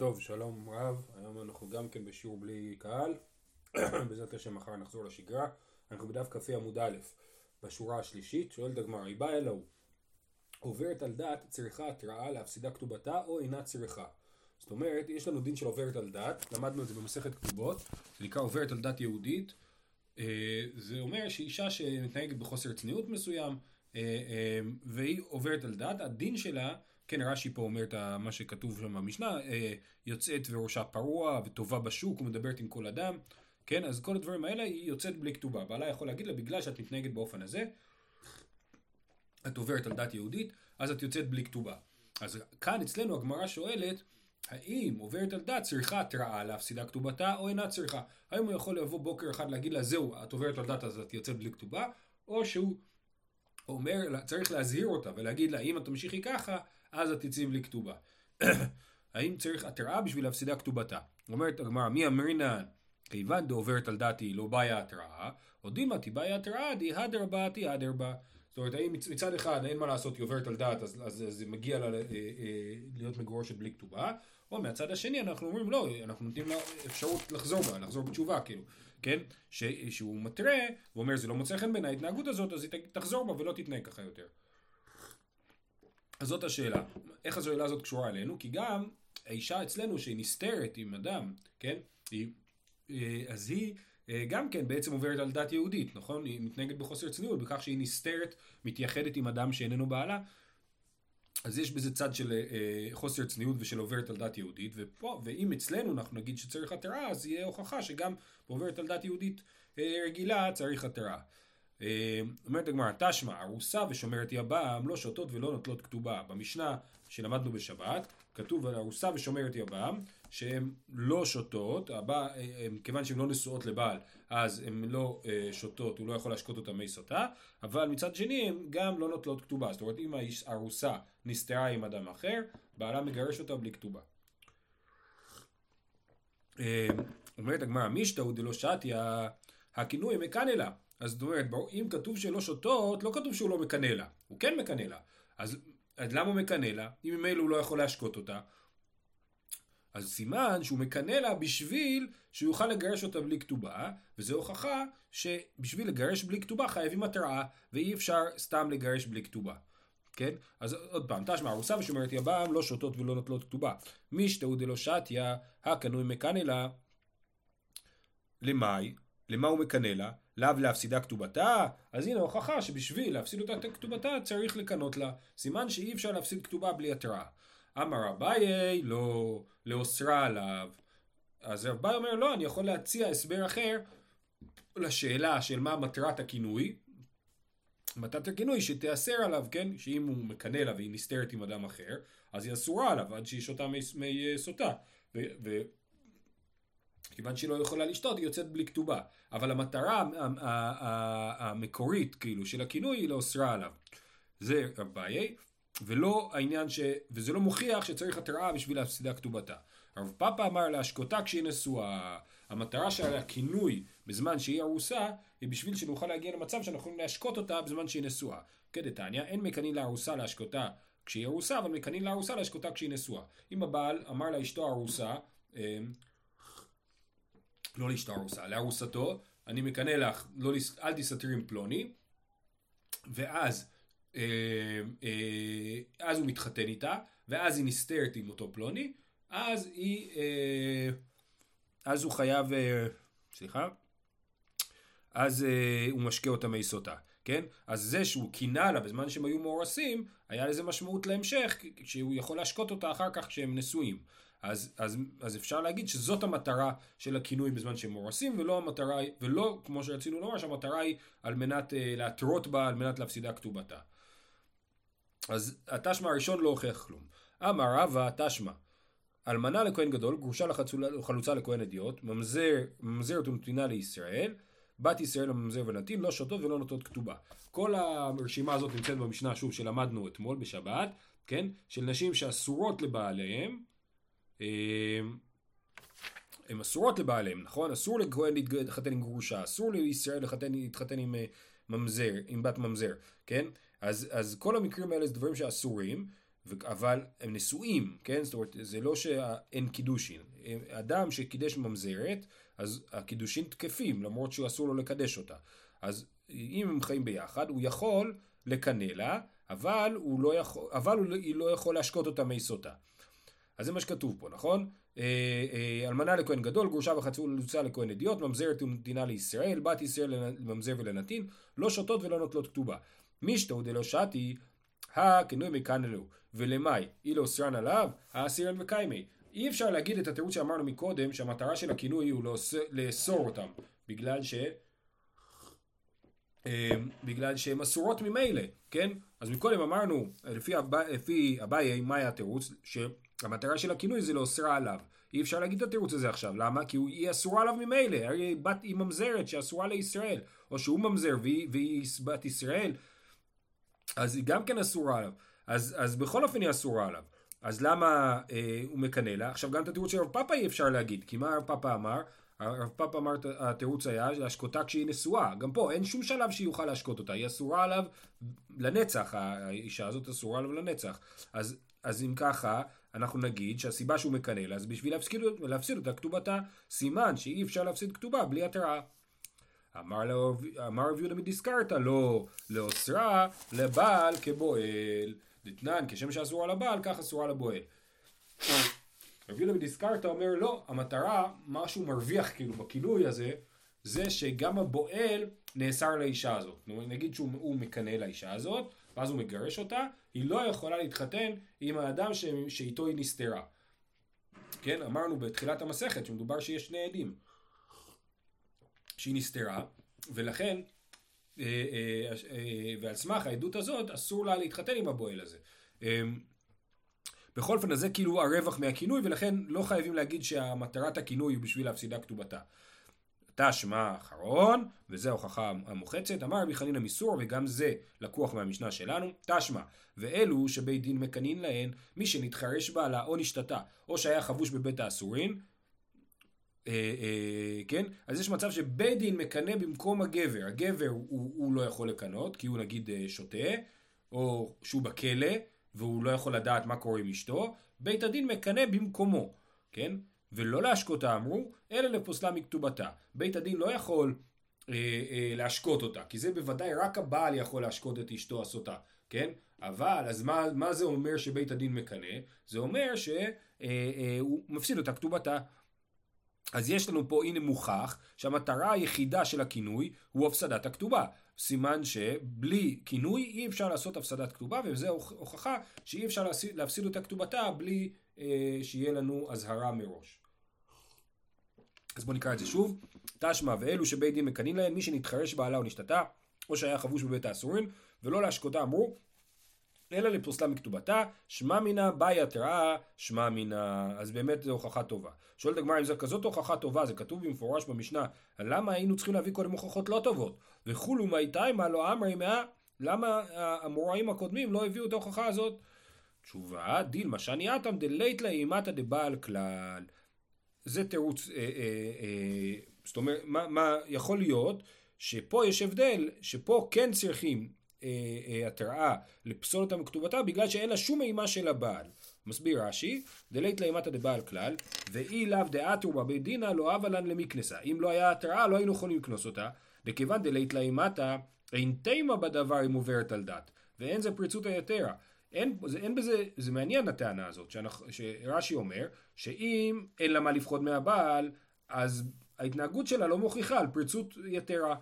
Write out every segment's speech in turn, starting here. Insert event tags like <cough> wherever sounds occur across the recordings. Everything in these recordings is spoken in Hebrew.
טוב, שלום רב, היום אנחנו גם כן בשיעור בלי קהל, <clears throat> בעזרת השם מחר נחזור לשגרה, אנחנו בדף כ"ה עמוד א', בשורה השלישית, שואלת הגמרא, היא באה אלוהו, עוברת על דעת צריכה התראה להפסידה כתובתה או אינה צריכה. זאת אומרת, יש לנו דין של עוברת על דעת, למדנו את זה במסכת כתובות, זה נקרא עוברת על דת יהודית, אה, זה אומר שאישה שמתנהגת בחוסר צניעות מסוים, אה, אה, והיא עוברת על דעת, הדין שלה כן, רש"י פה אומר את מה שכתוב שם במשנה, אה, יוצאת וראשה פרוע וטובה בשוק ומדברת עם כל אדם, כן, אז כל הדברים האלה היא יוצאת בלי כתובה. בעלה יכול להגיד לה, בגלל שאת מתנהגת באופן הזה, את עוברת על דת יהודית, אז את יוצאת בלי כתובה. אז כאן אצלנו הגמרא שואלת, האם עוברת על דת צריכה התראה להפסידה כתובתה או אינה צריכה? האם הוא יכול לבוא בוקר אחד להגיד לה, זהו, את עוברת על דת אז את יוצאת בלי כתובה, או שהוא אומר, צריך להזהיר אותה ולהגיד לה, אם את תמשיכי ככה, אז את תצאי בלי כתובה. האם צריך התראה בשביל להפסידה כתובתה? אומרת הגמרא, מי אמרינן? כיוון דעוברת על דעתי לא בעיה התראה, או דימה תבעיה התראה, די הדר באתי הדר בה. זאת אומרת, האם מצד אחד אין מה לעשות, היא עוברת על דעת, אז, אז, אז מגיע לה אה, אה, להיות מגורשת בלי כתובה, או מהצד השני אנחנו אומרים לא, אנחנו נותנים לה אפשרות לחזור בה, לחזור בתשובה, כאילו, כן? ש, שהוא מתרה, ואומר זה לא מוצא חן בין ההתנהגות הזאת, אז היא תחזור בה ולא תתנהג ככה יותר. אז זאת השאלה. איך השאלה הזאת קשורה אלינו? כי גם האישה אצלנו שהיא נסתרת עם אדם, כן? היא, אה, אז היא אה, גם כן בעצם עוברת על דת יהודית, נכון? היא מתנהגת בחוסר צניעות בכך שהיא נסתרת, מתייחדת עם אדם שאיננו בעלה. אז יש בזה צד של אה, חוסר צניעות ושל עוברת על דת יהודית, ופה, ואם אצלנו אנחנו נגיד שצריך התרה, אז יהיה הוכחה שגם עוברת על דת יהודית רגילה צריך התרה. אה, אומרת הגמרא, תשמע, ארוסה ושומרת יבם לא שותות ולא נוטלות כתובה. במשנה שלמדנו בשבת, כתוב על ארוסה ושומרת יבם, שהן לא שותות, הבא, אה, כיוון שהן לא נשואות לבעל, אז הן לא אה, שותות, הוא לא יכול להשקות אותן מי סוטה, אבל מצד שני הן גם לא נוטלות כתובה. זאת אומרת, אם הארוסה נסתרה עם אדם אחר, בעלה מגרש אותה בלי כתובה. אומרת הגמרא, מישתאו דלא שתיה, הכינוי מקנא לה. אז זאת אומרת, אם כתוב שלא שותות, לא כתוב שהוא לא מקנא לה. הוא כן מקנא לה. אז, אז למה הוא מקנא לה? אם ממילא הוא לא יכול להשקות אותה. אז סימן שהוא מקנא לה בשביל שהוא יוכל לגרש אותה בלי כתובה, וזו הוכחה שבשביל לגרש בלי כתובה חייבים התראה, ואי אפשר סתם לגרש בלי כתובה. כן? אז עוד פעם, תשמע, ארוסה ושומרת יבם לא שותות ולא נוטלות כתובה. מישתאו דלא שתיה, הקנוי מקנא לה. למאי? למה הוא מקנא לה? לאו להפסידה כתובתה? אז הנה הוכחה שבשביל להפסיד אותה כתובתה צריך לקנות לה. סימן שאי אפשר להפסיד כתובה בלי התראה. אמר אביי לא לאוסרה עליו. אז רב ביי אומר לא, אני יכול להציע הסבר אחר לשאלה של מה מטרת הכינוי. מטרת הכינוי שתיאסר עליו, כן? שאם הוא מקנא לה והיא נסתרת עם אדם אחר, אז היא אסורה עליו עד שהיא שותה מי סוטה. כיוון שהיא לא יכולה לשתות, היא יוצאת בלי כתובה. אבל המטרה המקורית, כאילו, של הכינוי היא לאוסרה עליו. זה אביי, ולא העניין ש... וזה לא מוכיח שצריך התראה בשביל להפסידה כתובתה. הרב פאפה אמר להשקותה כשהיא נשואה. המטרה של הכינוי בזמן שהיא ארוסה, היא בשביל שנוכל להגיע למצב שאנחנו יכולים להשקות אותה בזמן שהיא נשואה. כדתניא, אין מקנאים לארוסה להשקותה כשהיא ארוסה, אבל מקנאים לארוסה להשקותה כשהיא נשואה. אם הבעל אמר לאשתו ארוסה, אמ, לא לאשתו ארוסה, לארוסתו, אני מקנא לך, לא, אל תסתתרי עם פלוני, ואז אה, אה, אז הוא מתחתן איתה, ואז היא נסתרת עם אותו פלוני, אז היא, אה, אז הוא חייב, אה, סליחה, אז אה, הוא משקה אותה מי סוטה, כן? אז זה שהוא קינה לה בזמן שהם היו מאורסים, היה לזה משמעות להמשך, שהוא יכול להשקות אותה אחר כך כשהם נשואים. אז, אז, אז אפשר להגיד שזאת המטרה של הכינוי בזמן שהם מורסים, ולא המטרה, ולא כמו שרצינו לומר, שהמטרה היא על מנת uh, להתרות בה, על מנת להפסידה כתובתה. אז התשמע הראשון לא הוכיח כלום. אמר רבא תשמע, אלמנה לכהן גדול, גרושה לחלוצה לכהן אדיוט, ממזר, ממזרת ונתינה לישראל, בת ישראל הממזר ונתין, לא שותות ולא נוטות כתובה. כל הרשימה הזאת נמצאת במשנה, שוב, שלמדנו אתמול בשבת, כן? של נשים שאסורות לבעליהם, הן אסורות לבעליהם, נכון? אסור לכהן להתחתן עם גרושה, אסור לישראל להתחתן, להתחתן עם אה, ממזר, עם בת ממזר, כן? אז, אז כל המקרים האלה זה דברים שאסורים, אבל הם נשואים, כן? זאת אומרת, זה לא שאין קידושין. אדם שקידש ממזרת, אז הקידושין תקפים, למרות שהוא אסור לו לקדש אותה. אז אם הם חיים ביחד, הוא יכול לקנא לה, אבל הוא לא יכול, אבל הוא לא יכול להשקות אותה מיסותה. אז זה מה שכתוב פה, נכון? אה, אה, אלמנה לכהן גדול, גרושה וחצוצה לכהן אדיוט, ממזרת ונתינה לישראל, בת ישראל לממזר ולנתין, לא שותות ולא נוטלות כתובה. מישתו דלא שתי, הכנוי מכאן אלו, ולמאי, אילו אוסרן עליו, האסירן וקיימי. אי אפשר להגיד את התירוץ שאמרנו מקודם, שהמטרה של הכינוי הוא לאסור אותם, בגלל ש... אה, בגלל שהן אסורות ממילא, כן? אז מקודם אמרנו, לפי אביי, מה היה התירוץ? שהמטרה של הכינוי זה לאוסרה עליו. אי אפשר להגיד את התירוץ הזה עכשיו, למה? כי היא אסורה עליו ממילא, הרי בת היא ממזרת שאסורה לישראל, או שהוא ממזר והיא, והיא בת ישראל, אז היא גם כן אסורה עליו, אז, אז בכל אופן היא אסורה עליו. אז למה אה, הוא מקנא לה? עכשיו גם את התירוץ של רב פאפה אי אפשר להגיד, כי מה רב פאפה אמר? הרב פאפה אמר, התירוץ היה להשקותה כשהיא נשואה. גם פה אין שום שלב שיוכל להשקות אותה, היא אסורה עליו לנצח, האישה הזאת אסורה עליו לנצח. אז, אז אם ככה, אנחנו נגיד שהסיבה שהוא מקנא לה זה בשביל להפסיד, להפסיד אותה כתובתה. סימן שאי אפשר להפסיד כתובה בלי התראה. אמר רב יהודה מדיסקרתא לא לאוסרה לבעל כבועל. דתנן כשם שאסורה לבעל כך אסורה לבועל. רב יהודה מדיסקרתא אומר לא, המטרה, מה שהוא מרוויח כאילו בכינוי הזה, זה שגם הבועל נאסר לאישה הזאת. נגיד שהוא מקנא לאישה הזאת, ואז הוא מגרש אותה, היא לא יכולה להתחתן עם האדם ש... שאיתו היא נסתרה. כן, אמרנו בתחילת המסכת שמדובר שיש שני עדים. שהיא נסתרה, ולכן, אה, אה, אה, ועל סמך העדות הזאת, אסור לה להתחתן עם הבועל הזה. בכל אופן, זה כאילו הרווח מהכינוי, ולכן לא חייבים להגיד שהמטרת הכינוי היא בשביל להפסידה כתובתה. תשמע האחרון, וזו ההוכחה המוחצת, אמר רבי חנינא מסור, וגם זה לקוח מהמשנה שלנו, תשמע, ואלו שבית דין מקנין להן, מי שנתחרש בעלה או נשתתה, או שהיה חבוש בבית האסורין, אה, אה, כן? אז יש מצב שבית דין מקנא במקום הגבר, הגבר הוא, הוא לא יכול לקנות, כי הוא נגיד אה, שותה, או שהוא בכלא, והוא לא יכול לדעת מה קורה עם אשתו, בית הדין מקנא במקומו, כן? ולא להשקותה אמרו, אלא לפוסלה מכתובתה. בית הדין לא יכול אה, אה, להשקות אותה, כי זה בוודאי רק הבעל יכול להשקות את אשתו הסוטה, כן? אבל, אז מה, מה זה אומר שבית הדין מקנא? זה אומר שהוא אה, אה, מפסיד אותה כתובתה. אז יש לנו פה הנה מוכח שהמטרה היחידה של הכינוי הוא הפסדת הכתובה. סימן שבלי כינוי אי אפשר לעשות הפסדת כתובה וזה הוכחה שאי אפשר להפסיד אותה כתובתה בלי שיהיה לנו אזהרה מראש. אז בואו נקרא את זה שוב. תשמע ואלו שבית דין מקנאים להם מי שנתחרש בעלה או נשתתה או שהיה חבוש בבית האסורים ולא להשקותה אמרו אלא לפוסלה מכתובתה, שמע מינה באי התראה, שמע מינה, אז באמת זו הוכחה טובה. שואלת הגמרא אם זו כזאת הוכחה טובה, זה כתוב במפורש במשנה, למה היינו צריכים להביא קודם הוכחות לא טובות? וכולו מי תימא לא אמרי מאה, למה המוראים הקודמים לא הביאו את ההוכחה הזאת? תשובה, דילמה שניאתם דלית לאימתא דבעל כלל. זה תירוץ, אה, אה, אה, זאת אומרת, מה, מה יכול להיות שפה יש הבדל, שפה כן צריכים אה, אה, התראה לפסול אותה מכתובתה בגלל שאין לה שום אימה של הבעל. מסביר רש"י, דלית לאימתא דבעל כלל, ואי לאו דעתו בבית דינא לא הווה לן למקנסה. אם לא היה התראה לא היינו יכולים לקנוס אותה, דכיוון דלית לאימתא אין תימה בדבר אם עוברת על דת, ואין זה פריצות היתרה. אין, זה, אין בזה, זה מעניין הטענה הזאת, שרש"י אומר, שאם אין לה מה לפחוד מהבעל, אז ההתנהגות שלה לא מוכיחה על פריצות יתרה.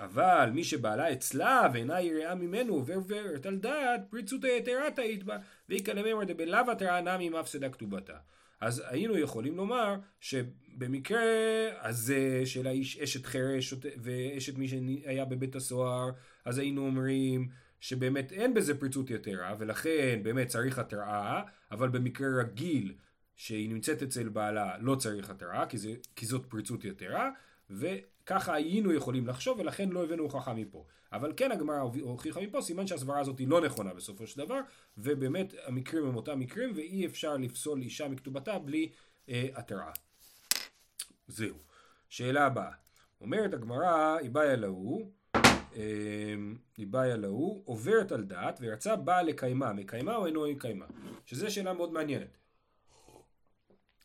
אבל מי שבעלה אצלה ואינה יראה ממנו ועוברת על דעת פריצות היתרה תהית בה ואיכא לממר דבלאו התראה נמי מפסדה כתובתה. אז היינו יכולים לומר שבמקרה הזה של האיש אשת חרש ואשת מי שהיה בבית הסוהר אז היינו אומרים שבאמת אין בזה פריצות יתרה ולכן באמת צריך התראה אבל במקרה רגיל שהיא נמצאת אצל בעלה לא צריך התראה כי, כי זאת פריצות יתרה וככה היינו יכולים לחשוב ולכן לא הבאנו הוכחה מפה. אבל כן הגמרא הוכיחה מפה, סימן שהסברה הזאת היא לא נכונה בסופו של דבר, ובאמת המקרים הם אותם מקרים ואי אפשר לפסול אישה מכתובתה בלי אה, התראה. זהו. שאלה הבאה. אומרת הגמרא, היא באה להוא, איבאיה להוא, עוברת על דעת ורצה בעל לקיימה, מקיימה או אינו מקיימה? שזו שאלה מאוד מעניינת.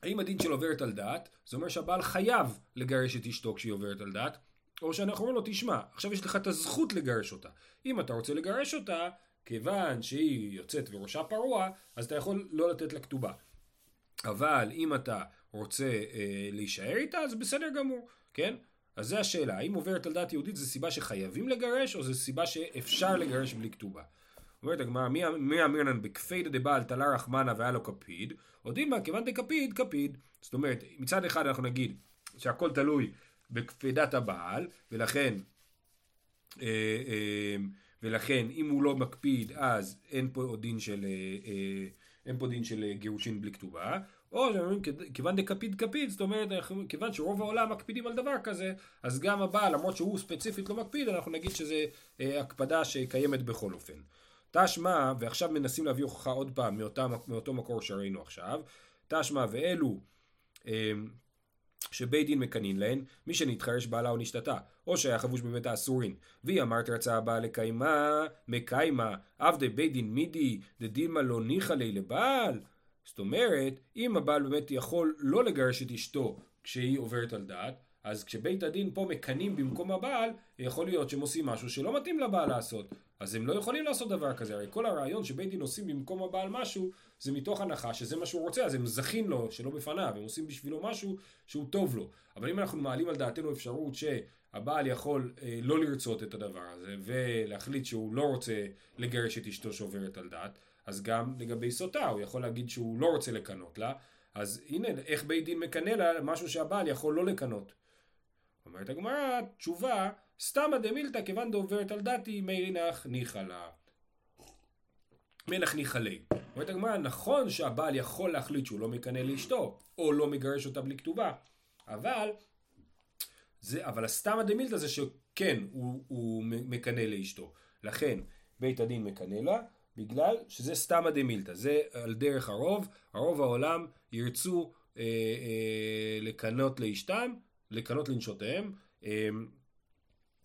האם הדין של עוברת על דעת, זה אומר שהבעל חייב לגרש את אשתו כשהיא עוברת על דעת, או שאנחנו אומרים לו, תשמע, עכשיו יש לך את הזכות לגרש אותה. אם אתה רוצה לגרש אותה, כיוון שהיא יוצאת וראשה פרוע, אז אתה יכול לא לתת לה כתובה. אבל אם אתה רוצה אה, להישאר איתה, אז בסדר גמור, כן? אז זו השאלה, האם עוברת על דעת יהודית זה סיבה שחייבים לגרש, או זו סיבה שאפשר לגרש בלי כתובה? אומרת הגמרא, מי אמירנן בכפידא דבעל תלה רחמנה והיה לו כפיד, או דילמה כיוון דקפיד, כפיד. זאת אומרת, מצד אחד אנחנו נגיד שהכל תלוי בקפידת הבעל, ולכן, אה, אה, ולכן אם הוא לא מקפיד אז אין פה דין של, אה, אין פה דין של גירושין בלי כתובה, או שאומרים כיוון דקפיד קפיד, זאת אומרת כיוון שרוב העולם מקפידים על דבר כזה, אז גם הבעל למרות שהוא ספציפית לא מקפיד, אנחנו נגיד שזה הקפדה שקיימת בכל אופן. תשמע, ועכשיו מנסים להביא הוכחה עוד פעם מאותה, מאותו מקור שראינו עכשיו, תשמע ואלו אמ, שבית דין מקנין להן, מי שנתחרש בעלה או נשתתה, או שהיה חבוש בבית האסורין, והיא אמרת רצה הבעל לקיימה, מקיימה, עבדי בית דין מידי, דדילמה לא ניחא לי לבעל. זאת אומרת, אם הבעל באמת יכול לא לגרש את אשתו כשהיא עוברת על דעת, אז כשבית הדין פה מקנאים במקום הבעל, יכול להיות שהם עושים משהו שלא מתאים לבעל לעשות. אז הם לא יכולים לעשות דבר כזה, הרי כל הרעיון שבית דין עושים במקום הבעל משהו, זה מתוך הנחה שזה מה שהוא רוצה, אז הם זכין לו שלא בפניו, הם עושים בשבילו משהו שהוא טוב לו. אבל אם אנחנו מעלים על דעתנו אפשרות שהבעל יכול אה, לא לרצות את הדבר הזה, ולהחליט שהוא לא רוצה לגרש את אשתו שעוברת על דעת, אז גם לגבי סוטה, הוא יכול להגיד שהוא לא רוצה לקנות לה, אז הנה, איך בית דין מקנא לה משהו שהבעל יכול לא לקנות. אומרת הגמרא, תשובה, סתמא דמילתא כיוון דעוברת על דתי מינך ניחא לה. מלך ניחא לי. אומרת הגמרא, נכון שהבעל יכול להחליט שהוא לא מקנא לאשתו, או לא מגרש אותה בלי כתובה, אבל, זה, אבל הסתמא דמילתא זה שכן, הוא, הוא מקנא לאשתו. לכן, בית הדין מקנא לה, בגלל שזה סתמא דמילתא, זה על דרך הרוב, הרוב העולם ירצו אה, אה, לקנות לאשתם, לקנות לנשותיהם, אה,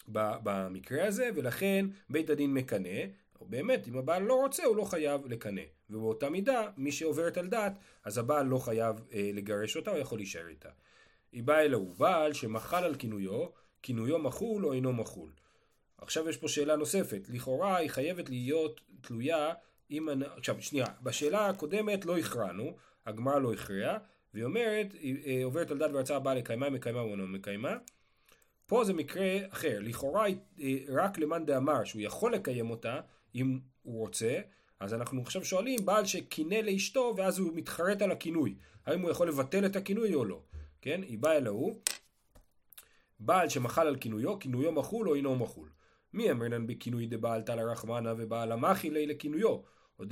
במקרה הזה, ולכן בית הדין מקנא, או באמת, אם הבעל לא רוצה, הוא לא חייב לקנא. ובאותה מידה, מי שעוברת על דת, אז הבעל לא חייב אה, לגרש אותה, הוא יכול להישאר איתה. היא באה אלא הוא בעל שמחל על כינויו, כינויו מחול או אינו מחול. עכשיו יש פה שאלה נוספת, לכאורה היא חייבת להיות תלויה אם... עכשיו שנייה, בשאלה הקודמת לא הכרענו, הגמרא לא הכריעה, והיא אומרת, היא אה, עוברת על דת ורצה הבעל לקיימה, מקיימה או אינו מקיימה. פה זה מקרה אחר, לכאורה אה, רק למאן דאמר שהוא יכול לקיים אותה אם הוא רוצה, אז אנחנו עכשיו שואלים בעל שקינא לאשתו ואז הוא מתחרט על הכינוי, האם הוא יכול לבטל את הכינוי או לא, כן? היא באה אל ההוא, בעל שמחל על כינויו, כינויו מחול או אינו מחול. מי אמרנן בכינוי דבעל תל הרחמנה ובעל המחי לי לכינויו? או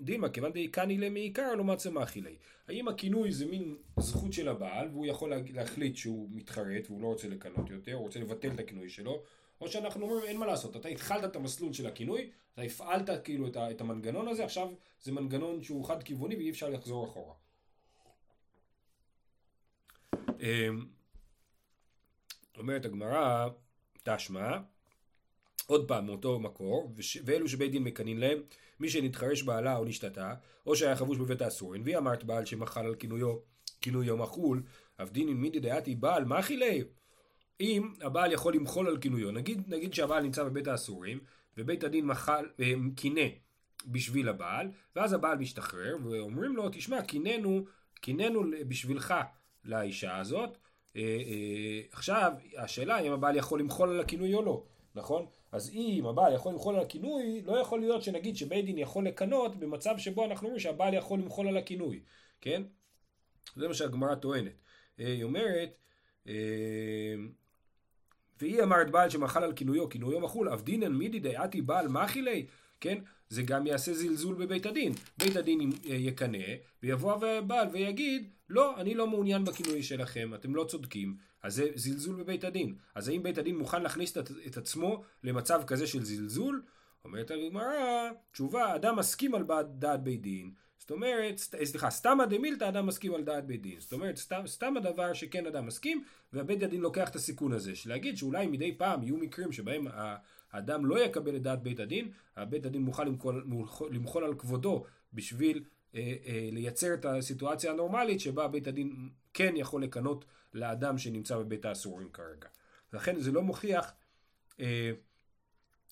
דילמה, כיוון דיקני ליה מעיקר לא מצא מחי לי. האם הכינוי זה מין זכות של הבעל והוא יכול להחליט שהוא מתחרט והוא לא רוצה לקנות יותר, הוא רוצה לבטל את הכינוי שלו, או שאנחנו אומרים אין מה לעשות, אתה התחלת את המסלול של הכינוי, אתה הפעלת כאילו את, את המנגנון הזה, עכשיו זה מנגנון שהוא חד כיווני ואי אפשר לחזור אחורה. אמ, אומרת הגמרא, תשמע, עוד פעם מאותו מקור, ואלו שבית דין מקנין להם, מי שנתחרש בעלה או נשתתה, או שהיה חבוש בבית האסורין, והיא אמרת בעל שמחל על כינויו, כינויו מחול, עם מידי דעתי בעל, מה חילי? אם הבעל יכול למחול על כינויו, נגיד, נגיד שהבעל נמצא בבית האסורים, ובית הדין מחל, אה, קינא בשביל הבעל, ואז הבעל משתחרר, ואומרים לו, תשמע, קינאנו, קינאנו בשבילך לאישה הזאת, אה, אה, עכשיו, השאלה אם הבעל יכול למחול על הכינוי או לא, נכון? אז אם הבעל יכול למחול על הכינוי, לא יכול להיות שנגיד שבית דין יכול לקנות במצב שבו אנחנו אומרים שהבעל יכול למחול על הכינוי, כן? זה מה שהגמרא טוענת. היא אומרת, והיא אמרת בעל שמחל על כינויו, כינויו מחול, אבדינן מידי דעתי בעל מאכילי, כן? זה גם יעשה זלזול בבית הדין. בית הדין יקנא, ויבוא הבעל ויגיד, לא, אני לא מעוניין בכינוי שלכם, אתם לא צודקים, אז זה זלזול בבית הדין. אז האם בית הדין מוכן להכניס את עצמו למצב כזה של זלזול? אומרת הגמרא, תשובה, אדם מסכים על דעת בית דין, זאת אומרת, סליחה, סתמא דמילתא אדם מסכים על דעת בית דין. זאת אומרת, סתם, סתם הדבר שכן אדם מסכים, והבית הדין לוקח את הסיכון הזה, של להגיד שאולי מדי פעם יהיו מקרים שבהם האדם לא יקבל את דעת בית הדין, הבית הדין מוכן למחול, למחול על כבודו בשביל אה, אה, לייצר את הסיטואציה הנורמלית שבה בית הדין כן יכול לקנות לאדם שנמצא בבית האסורים כרגע. לכן זה לא מוכיח, אה,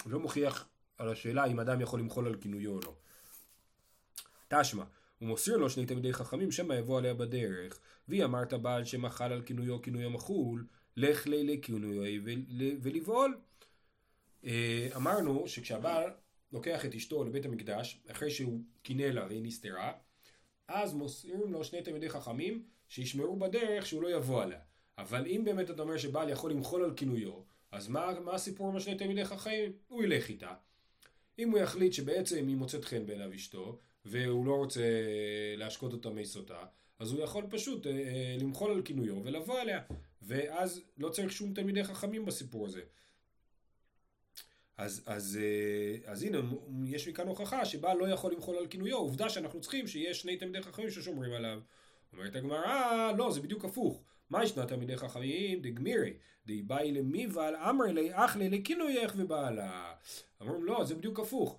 לא מוכיח על השאלה אם אדם יכול למחול על כינויו או לא. תשמע, הוא מוסיר לו שני תלמידי חכמים שמא יבוא עליה בדרך, והיא אמרת בעל שמחל על כינויו כינוי המחול, לך לילי כינויו ולבעול. אה, אמרנו שכשהבעל לוקח את אשתו לבית המקדש, אחרי שהוא קינא לה והיא נסתרה, אז מוסרים לו שני תלמידי חכמים שישמרו בדרך שהוא לא יבוא עליה. אבל אם באמת אתה אומר שבעל יכול למחול על כינויו, אז מה, מה הסיפור עם השני תלמידי חכמים? הוא ילך איתה. אם הוא יחליט שבעצם היא מוצאת חן בעיניו אשתו, והוא לא רוצה להשקות אותה מיסותה, אז הוא יכול פשוט אה, אה, למחול על כינויו ולבוא עליה. ואז לא צריך שום תלמידי חכמים בסיפור הזה. אז, אז, אה, אז הנה, יש מכאן הוכחה שבעל לא יכול למחול על כינויו, עובדה שאנחנו צריכים שיש שני תלמידי חכמים ששומרים עליו. אומרת הגמרא, לא, זה בדיוק הפוך. מה ישנה תלמידי חכמים? דגמירי, דאיבאי למיבל, אמר לי, אח לי לכינוייך ובעלה. אמרו, לא, זה בדיוק הפוך.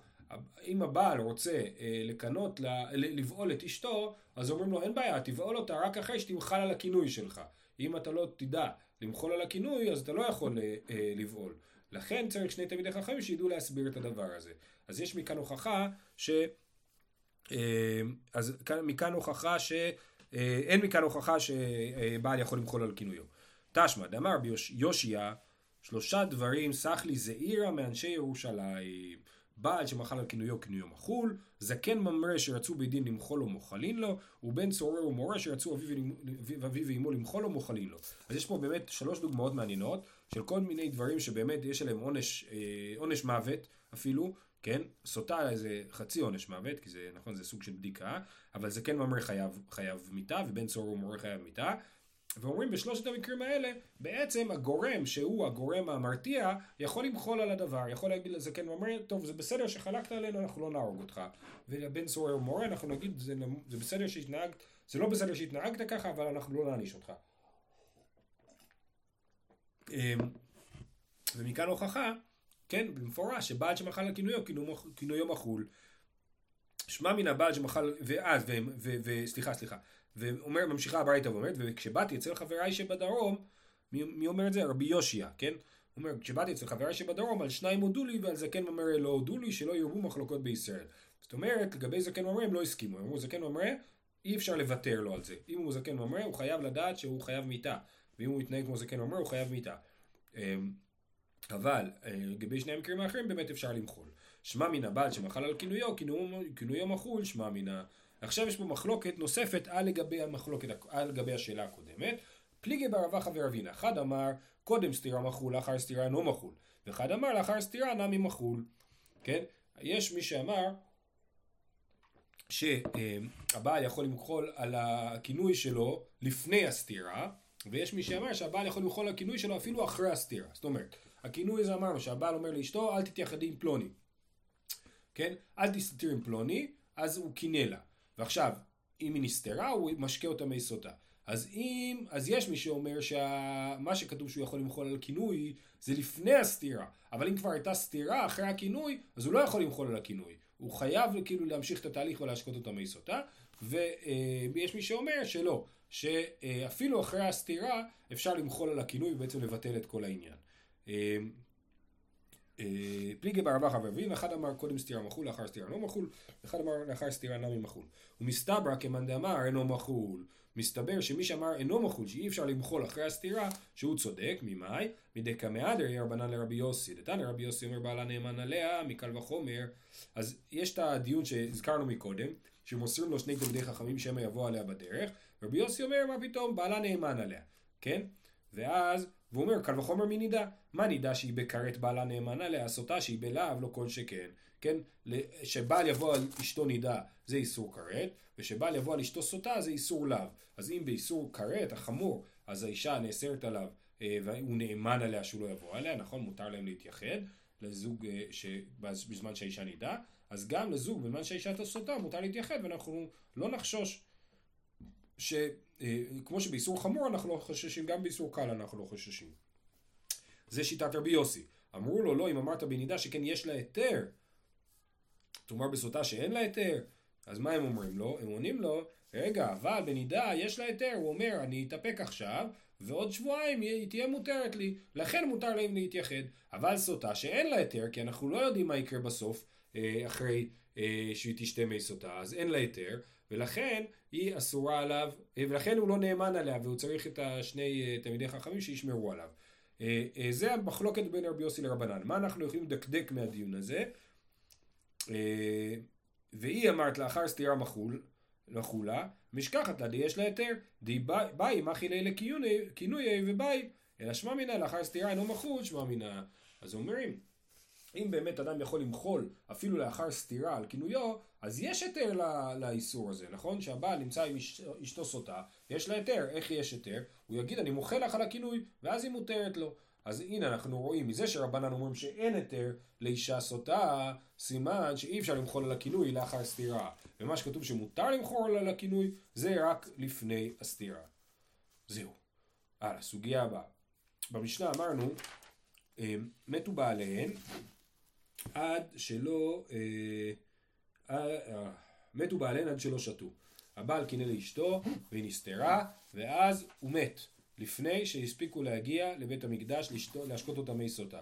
אם הבעל רוצה אה, לקנות, לבעול את אשתו, אז אומרים לו, אין בעיה, תבעול אותה רק אחרי שתמחל על הכינוי שלך. אם אתה לא תדע למחול על הכינוי, אז אתה לא יכול אה, אה, לבעול. לכן צריך שני תלמידי חכמים שידעו להסביר את הדבר הזה. אז יש מכאן הוכחה ש... אז כאן, מכאן הוכחה ש... אה, אין מכאן הוכחה שבעל יכול למחול על כינויו. תשמע, דאמר ביושיה, שלושה דברים סח לי זעירה מאנשי ירושלים. בעל שמחל על כינויו כינויו מחול, זקן ממרא שרצו בית דין למחול לו מוחלין לו, ובן צורר ומורה שרצו אביו ואמו למחול לו מוחלין לו. אז יש פה באמת שלוש דוגמאות מעניינות של כל מיני דברים שבאמת יש עליהם עונש, אה, עונש מוות אפילו, כן? סוטה זה חצי עונש מוות, כי זה נכון זה סוג של בדיקה, אבל זקן ממרא חייב, חייב מיתה, ובן צורר ומורה חייב מיתה. ואומרים בשלושת המקרים האלה, בעצם הגורם שהוא הגורם המרתיע, יכול למחול על הדבר, יכול להגיד לזקן ואומר, טוב זה בסדר שחלקת עלינו, אנחנו לא נהרוג אותך. ולבן סורר ומורה אנחנו נגיד, זה, זה בסדר שהתנהגת, זה לא בסדר שהתנהגת ככה, אבל אנחנו לא נעניש אותך. אמ, ומכאן הוכחה, כן, במפורש, שבעל שמחל על כינויו, כינויו מחול. שמע מן הבעל שמחל, ואז, וסליחה, סליחה, ואומר, ממשיכה הברייתא ואומרת, וכשבאתי אצל חבריי שבדרום, מי, מי אומר את זה? רבי יושיע, כן? הוא אומר, כשבאתי אצל חבריי שבדרום, על שניים הודו לי ועל זקן ממרא לא הודו לי, שלא ירבו מחלוקות בישראל. זאת אומרת, לגבי זקן ממרא הם לא הסכימו, הם אמרו, זקן ממרא, אי אפשר לוותר לו על זה. אם הוא זקן ממרא, הוא חייב לדעת שהוא חייב מיתה. ואם הוא יתנהג כמו זקן ממרא, הוא חייב מיתה. אבל אה, לגבי שני המקרים האחרים באמת אפשר למחול. שמע מן הבעל שמחל על כינויו, כינויו מחול, שמע מן ה... עכשיו יש פה מחלוקת נוספת על לגבי המחלוקת, על לגבי השאלה הקודמת. פליגי בר אבחה ורבינה. אחד אמר קודם סתירה מחול, לאחר סתירה אינו מחול. ואחד אמר לאחר סתירה נמי מחול. כן? יש מי שאמר שהבעל יכול למחול על הכינוי שלו לפני הסתירה, ויש מי שאמר שהבעל יכול למחול על הכינוי שלו אפילו אחרי הסתירה. זאת אומרת, הכינוי הזה אמרנו שהבעל אומר לאשתו אל תתייחדי עם פלוני. כן? אל תסתיר עם פלוני, אז הוא קינא לה. ועכשיו, אם היא נסתרה, הוא משקה אותה מיסודה. אז אם, אז יש מי שאומר שמה שכתוב שהוא יכול למחול על הכינוי זה לפני הסתירה, אבל אם כבר הייתה סתירה אחרי הכינוי, אז הוא לא יכול למחול על הכינוי. הוא חייב כאילו להמשיך את התהליך ולהשקות אותה מיסודה, ויש מי שאומר שלא, שאפילו אחרי הסתירה אפשר למחול על הכינוי ובעצם לבטל את כל העניין. אה, פליגי ברבח אברבים, אחד אמר קודם סתירה מחול, לאחר סתירה לא מחול, אחד אמר לאחר סתירה נמי מחול. ומסתברא כמאן דאמר אינו מחול. מסתבר שמי שאמר אינו מחול, שאי אפשר למחול אחרי הסתירה, שהוא צודק, ממאי? מדקא מהדר רבנן לרבי יוסי. דתנא רבי יוסי אומר בעלה נאמן עליה, מקל וחומר. אז יש את הדיון שהזכרנו מקודם, שמוסרים לו שני תלמידי חכמים שמא יבוא עליה בדרך, רבי יוסי אומר מה פתאום, בעלה נאמן עליה, כן? ואז והוא אומר, קל וחומר מי נידה? מה נידה שהיא בכרת בעלה נאמנה לעשותה שהיא בלאו לא כל שכן, כן? שבעל יבוא על אשתו נידה זה איסור כרת, ושבעל יבוא על אשתו סוטה זה איסור לאו. אז אם באיסור כרת החמור, אז האישה נאסרת עליו אה, והוא נאמן עליה שהוא לא יבוא עליה, נכון? מותר להם להתייחד לזוג אה, בזמן שהאישה נידה, אז גם לזוג בזמן שהאישה סוטה מותר להתייחד ואנחנו לא נחשוש שכמו אה, שבאיסור חמור אנחנו לא חוששים, גם באיסור קל אנחנו לא חוששים. זה שיטת רבי יוסי. אמרו לו, לא, אם אמרת בנידה שכן יש לה היתר, תאמר בסוטה שאין לה היתר, אז מה הם אומרים לו? הם עונים לו, רגע, אבל בנידה יש לה היתר, הוא אומר, אני אתאפק עכשיו, ועוד שבועיים היא תהיה מותרת לי, לכן מותר להם להתייחד. אבל סוטה שאין לה היתר, כי אנחנו לא יודעים מה יקרה בסוף, אה, אחרי אה, שהיא תשתה מי סוטה, אז אין לה היתר, ולכן היא אסורה עליו, אה, ולכן הוא לא נאמן עליה, והוא צריך את השני תלמידי חכמים שישמרו עליו. זה המחלוקת בין רבי יוסי לרבנן. מה אנחנו יכולים לדקדק מהדיון הזה? והיא אמרת לאחר סתירה מחול, מחולה, משכחת לה יש לה היתר, די באי מחי לילה כינוי ובאי, אלא שמע מינה לאחר סתירה אינו מחול, שמע מינה. אז אומרים, אם באמת אדם יכול למחול אפילו לאחר סתירה על כינויו, אז יש היתר לאיסור הזה, נכון? שהבעל נמצא עם אשתו סוטה, יש לה היתר, איך יש היתר? הוא יגיד אני מוחל לך על הכינוי, ואז היא מותרת לו. אז הנה אנחנו רואים מזה שרבנן אומרים שאין היתר לאישה סוטה, סימן שאי אפשר למחול על הכינוי לאחר סתירה. ומה שכתוב שמותר למחול על הכינוי, זה רק לפני הסתירה. זהו. הלאה, סוגיה הבאה. במשנה אמרנו, מתו בעליהן עד שלא, אה, אה, מתו בעליהן עד שלא שתו. הבעל קינא לאשתו והיא נסתרה, ואז הוא מת. לפני שהספיקו להגיע לבית המקדש להשקות אותה מי סוטה.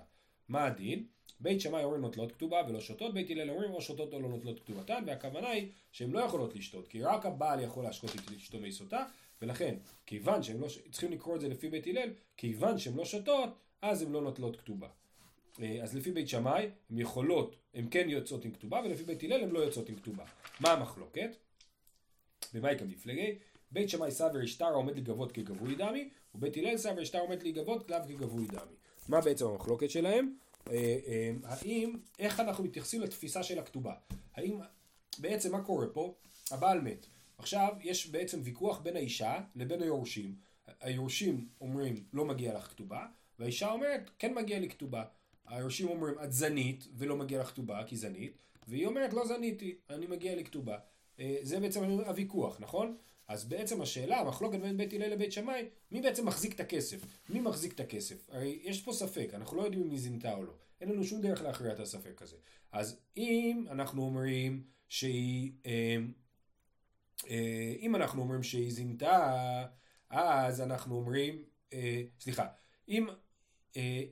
מה הדין? בית שמאי אומרים נוטלות כתובה ולא שותות, בית הלל אומרים או שותות או לא נוטלות כתובתן, והכוונה היא שהן לא יכולות לשתות, כי רק הבעל יכול להשקות את אשתו מי סוטה, ולכן, כיוון שהם לא, צריכים לקרוא את זה לפי בית הלל, כיוון שהן לא שותות, אז הן לא נוטלות כתובה. אה, אז לפי בית שמאי, הן יכולות, הן כן יוצאות עם כתובה, ולפי בית הלל הן לא יוצאות עם כתובה. מה המחלוקת? במאי כמפלגי? בית שמאי סבר אשתר עומד להיגבות כגבוי דמי, ובית הלל סבר אשתר עומד להיגבות כלב כגבוי דמי. מה בעצם המחלוקת שלהם? אה, אה, האם, איך אנחנו מתייחסים לתפיסה של הכתובה? האם, בעצם מה קורה פה? הבעל מת. עכשיו יש בעצם ויכוח בין האישה לבין היורשים. היורשים אומרים לא מגיע לך כתובה, והאישה אומרת כן מגיע לי כתובה. היורשים אומרים את זנית ולא מגיע לך כתובה כי זנית, והיא אומרת לא זניתי, אני מגיע לי כתובה. אה, זה בעצם הוויכוח, נכון? אז בעצם השאלה, המחלוקת בין בית הלל לבית שמאי, מי בעצם מחזיק את הכסף? מי מחזיק את הכסף? הרי יש פה ספק, אנחנו לא יודעים אם היא זינתה או לא. אין לנו שום דרך להכריע את הספק הזה. אז אם אנחנו אומרים שהיא... אה, אה, אם אנחנו אומרים שהיא זינתה, אז אנחנו אומרים, סליחה, אם,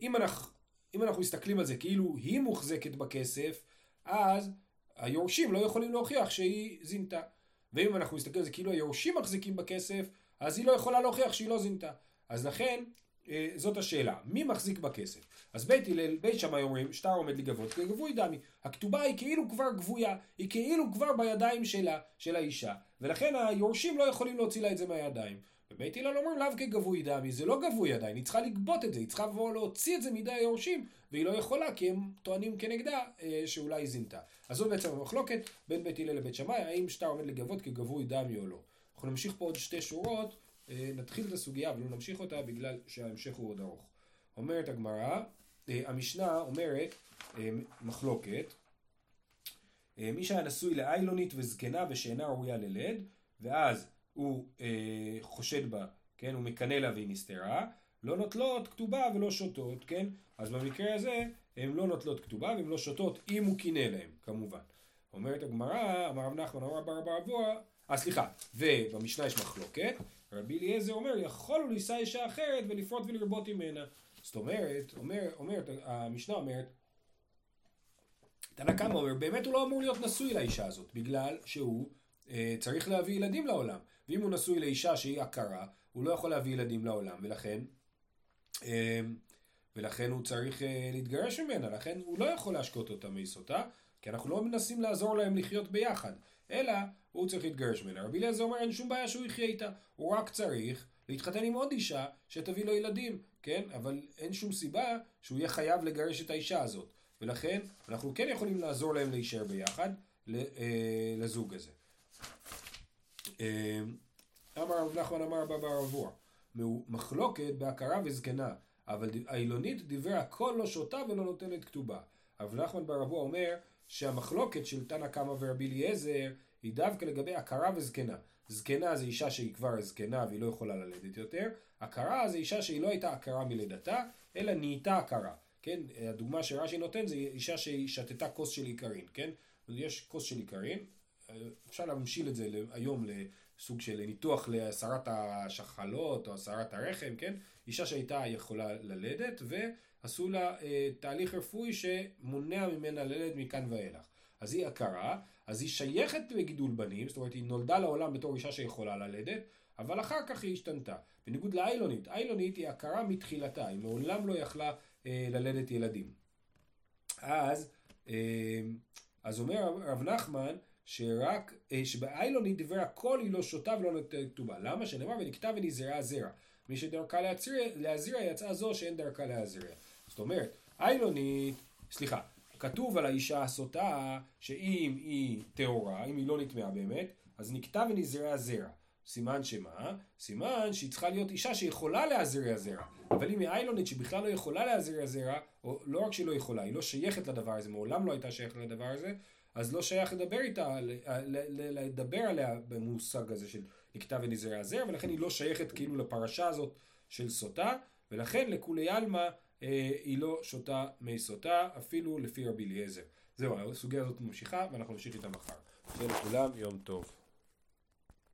אם, אנחנו, אם אנחנו מסתכלים על זה כאילו היא מוחזקת בכסף, אז היורשים לא יכולים להוכיח שהיא זינתה. ואם אנחנו נסתכל על זה כאילו היורשים מחזיקים בכסף, אז היא לא יכולה להוכיח שהיא לא זינתה. אז לכן, אה, זאת השאלה, מי מחזיק בכסף? אז בית הלל, בית שמאי אומרים, שטר עומד לגבות כגבוי דמי. הכתובה היא כאילו כבר גבויה, היא כאילו כבר בידיים שלה, של האישה, ולכן היורשים לא יכולים להוציא לה את זה מהידיים. ובית הלל אומרים לאו כגבוי דמי, זה לא גבוי עדיין, היא צריכה לגבות את זה, היא צריכה לבוא להוציא את זה מידי היורשים, והיא לא יכולה כי הם טוענים כנגדה אה, שאולי היא זינתה. אז זאת בעצם המחלוקת בין בית הלל לבית שמאי, האם שטר עומד לגבות כגבוי דמי או לא. אנחנו נמשיך פה עוד שתי שורות, אה, נתחיל את הסוגיה ולא נמשיך אותה בגלל שההמשך הוא עוד ארוך. אומרת הגמרא, אה, המשנה אומרת אה, מחלוקת, אה, מי שהיה נשוי לאיילונית וזקנה ושאינה ראויה ללד, ואז הוא אה, חושד בה, כן, הוא מקנא לה והיא נסתרה, לא נוטלות כתובה ולא שותות, כן? אז במקרה הזה הן לא נוטלות כתובה והן לא שותות אם הוא קינא להם, כמובן. אומרת הגמרא, אמר רב נחמן, אמר בר אבוה, אה סליחה, ובמשנה יש מחלוקת, רבי אליעזר אומר, יכולו לישא אישה אחרת ולפרוט ולרבות ממנה. זאת אומרת, אומר, אומרת, המשנה אומרת, תנא קמא אומר, באמת הוא לא אמור להיות נשוי לאישה הזאת, בגלל שהוא צריך להביא ילדים לעולם. ואם הוא נשוי לאישה שהיא עקרה, הוא לא יכול להביא ילדים לעולם, ולכן, אה, ולכן הוא צריך אה, להתגרש ממנה, לכן הוא לא יכול להשקות אותה מיסותה, כי אנחנו לא מנסים לעזור להם לחיות ביחד, אלא הוא צריך להתגרש ממנה. רבי אליעזר אומר אין שום בעיה שהוא יחיה איתה, הוא רק צריך להתחתן עם עוד אישה שתביא לו ילדים, כן? אבל אין שום סיבה שהוא יהיה חייב לגרש את האישה הזאת. ולכן אנחנו כן יכולים לעזור להם להישאר ביחד, אה, לזוג הזה. אה, אמר רב נחמן אמר רבא בר אבוע, מחלוקת בהכרה וזקנה, אבל האילונית דיבר הכל לא שותה ולא נותנת כתובה. רב נחמן בר אבוע אומר שהמחלוקת של תנא קמא ורבי אליעזר היא דווקא לגבי הכרה וזקנה. זקנה זה אישה שהיא כבר זקנה והיא לא יכולה ללדת יותר, הכרה זה אישה שהיא לא הייתה הכרה מלידתה, אלא נהייתה הכרה. כן, הדוגמה שרש"י נותן זה אישה ששתתה כוס של עיקרין, כן? יש כוס של עיקרין, אפשר להמשיל את זה היום לסוג של ניתוח להסרת השחלות או הסרת הרחם, כן? אישה שהייתה יכולה ללדת ועשו לה אה, תהליך רפואי שמונע ממנה ללדת מכאן ואילך. אז היא הכרה, אז היא שייכת לגידול בנים, זאת אומרת היא נולדה לעולם בתור אישה שיכולה ללדת, אבל אחר כך היא השתנתה. בניגוד לאיילונית, איילונית היא הכרה מתחילתה, היא מעולם לא יכלה אה, ללדת ילדים. אז, אה, אז אומר רב נחמן, שרק, אה, שבאיילונית דברי הכל היא לא שותה ולא נותנת כתובה. למה? שנאמר ונקטע ונזרעה זרע. מי שדרכה להזירה יצאה זו שאין דרכה להזירה. זאת אומרת, איילונית, סליחה, כתוב על האישה הסוטה שאם היא טהורה, אם היא לא נטמעה באמת, אז נקטע ונזרעה זרע. סימן שמה? סימן שהיא צריכה להיות אישה שיכולה להזריע זרע. אבל אם היא איילונית שבכלל לא יכולה להזריע זרע, או לא רק שהיא לא יכולה, היא לא שייכת לדבר הזה, מעולם לא הייתה שייכת לדבר הזה, אז לא שייך לדבר איתה, לדבר עליה במושג הזה של נקטע ונזרע זרע, ולכן היא לא שייכת כאילו לפרשה הזאת של סוטה, ולכן לכולי עלמא אה, היא לא שותה מי סוטה, אפילו לפי רבי אליעזר. זהו, הסוגיה הזאת ממשיכה, ואנחנו נמשיך איתה מחר. שיהיה לכולם יום טוב.